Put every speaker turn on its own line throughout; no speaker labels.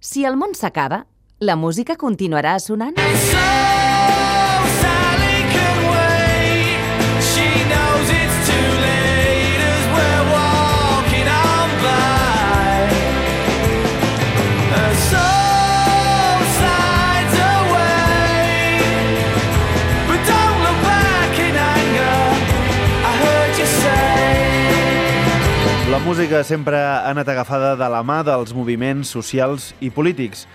Si el món s'acaba, la música continuarà sonant?
So
música sempre ha anat agafada de la mà dels moviments socials i polítics.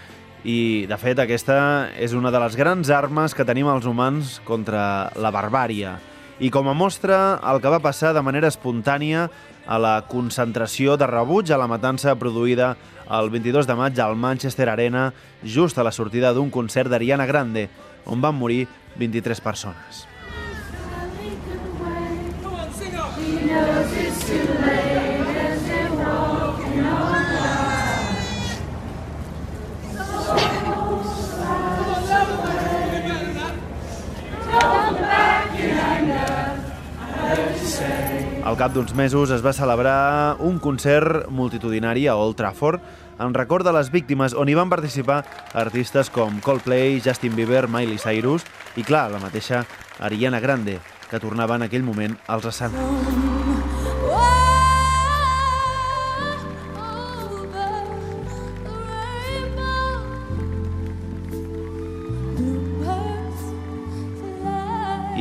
I, de fet, aquesta és una de les grans armes que tenim els humans contra la barbària. I com a mostra, el que va passar de manera espontània a la concentració de rebuig a la matança produïda el 22 de maig al Manchester Arena, just a la sortida d'un concert d'Ariana Grande, on van morir 23 persones. Al cap d'uns mesos es va celebrar un concert multitudinari a Old Trafford en record de les víctimes on hi van participar artistes com Coldplay, Justin Bieber, Miley Cyrus i, clar, la mateixa Ariana Grande, que tornava en aquell moment als escenaris.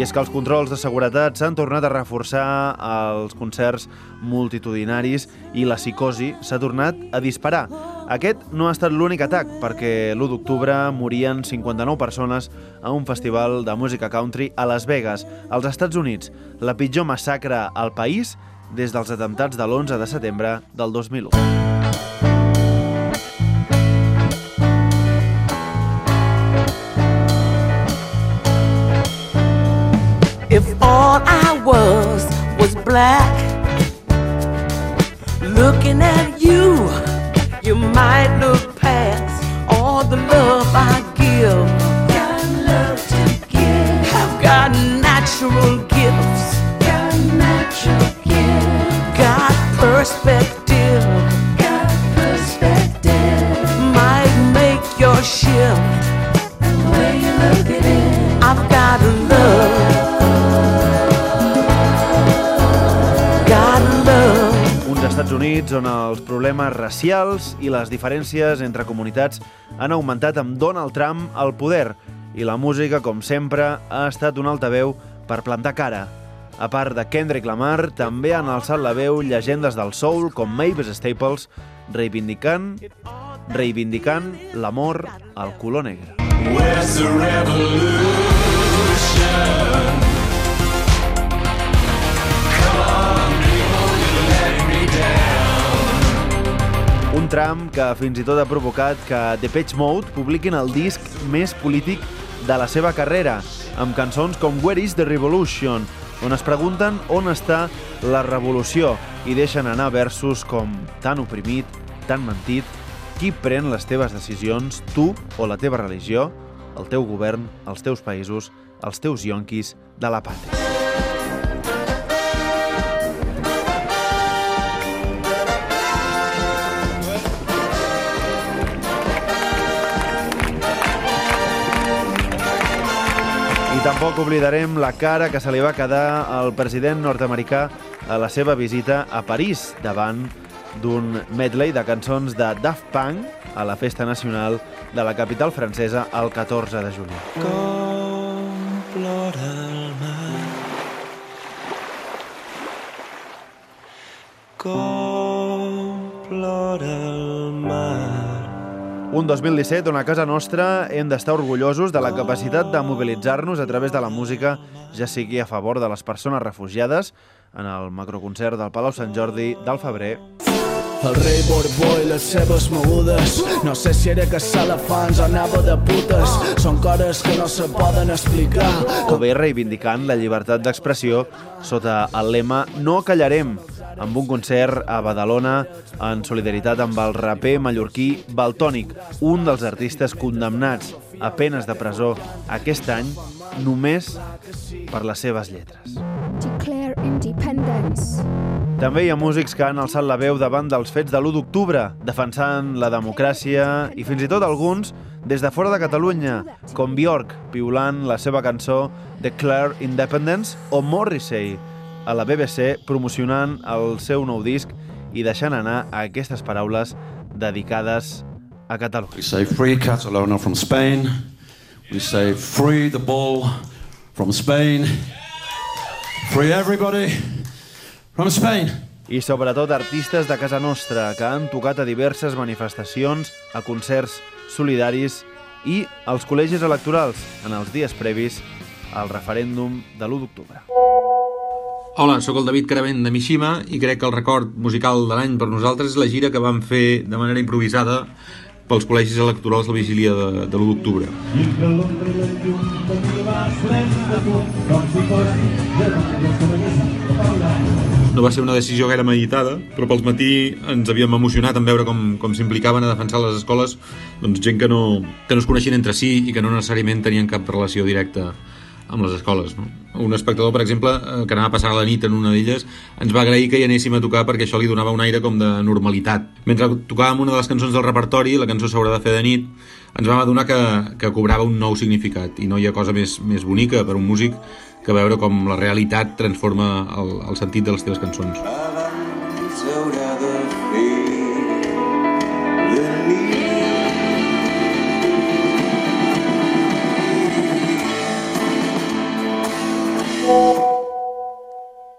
És que els controls de seguretat s'han tornat a reforçar als concerts multitudinaris i la psicosi s'ha tornat a disparar. Aquest no ha estat l'únic atac, perquè l'1 d'octubre morien 59 persones a un festival de música country a Las Vegas, als Estats Units, la pitjor massacre al país des dels atemptats de l'11 de setembre del 2001.
Was was black, looking at you, you might look past all the love I
Units on els problemes racials i les diferències entre comunitats han augmentat amb Donald Trump al poder i la música, com sempre, ha estat un altaveu per plantar cara. A part de Kendrick Lamar, també han alçat la veu llegendes del soul com Mavis Staples, reivindicant reivindicant l'amor al color negre.
Where's the revolution?
Tram que fins i tot ha provocat que Depeche Mode publiquin el disc més polític de la seva carrera, amb cançons com Where is the Revolution, on es pregunten on està la revolució i deixen anar versos com tan oprimit, tan mentit, qui pren les teves decisions, tu o la teva religió, el teu govern, els teus països, els teus yonquis de la pàtria. Tampoc oblidarem la cara que se li va quedar al president nord-americà a la seva visita a París davant d'un medley de cançons de Daft Punk a la Festa Nacional de la capital francesa el 14 de juliol.
Com plora el mar Com plora el
Un 2017 on a casa nostra hem d'estar orgullosos de la capacitat de mobilitzar-nos a través de la música, ja sigui a favor de les persones refugiades, en el macroconcert del Palau Sant Jordi del febrer,
El rei Borbó i les seves mogudes. No sé si era elefants o anava de putes. Són coses que no se poden explicar.
O bé reivindicant la llibertat d'expressió sota el lema No callarem, amb un concert a Badalona en solidaritat amb el raper mallorquí Baltònic, un dels artistes condemnats a penes de presó aquest any només per les seves lletres. També hi ha músics que han alçat la veu davant dels fets de l'1 d'octubre, defensant la democràcia i fins i tot alguns des de fora de Catalunya, com Björk, piulant la seva cançó Declare Independence o Morrissey, a la BBC promocionant el seu nou disc i deixant anar aquestes paraules dedicades a Catalunya.
We say free Catalonia from Spain. We say free the ball from Spain. Free everybody from Spain.
I sobretot artistes de casa nostra que han tocat a diverses manifestacions, a concerts solidaris i als col·legis electorals en els dies previs al referèndum de l'1 d'octubre.
Hola, sóc el David Caravent de Mishima i crec que el record musical de l'any per nosaltres és la gira que vam fer de manera improvisada pels col·legis electorals la vigília de, de l'1 d'octubre. No va ser una decisió gaire meditada, però pels matí ens havíem emocionat en veure com, com s'implicaven a defensar les escoles doncs, gent que no, que no es coneixien entre si i que no necessàriament tenien cap relació directa amb les escoles. No? Un espectador, per exemple, eh, que anava a passar la nit en una d'elles, ens va agrair que hi anéssim a tocar perquè això li donava un aire com de normalitat. Mentre tocàvem una de les cançons del repertori, la cançó s'haurà de fer de nit, ens vam adonar que, que cobrava un nou significat i no hi ha cosa més, més bonica per un músic que veure com la realitat transforma el, el sentit de les teves cançons. Abans s'haurà de fer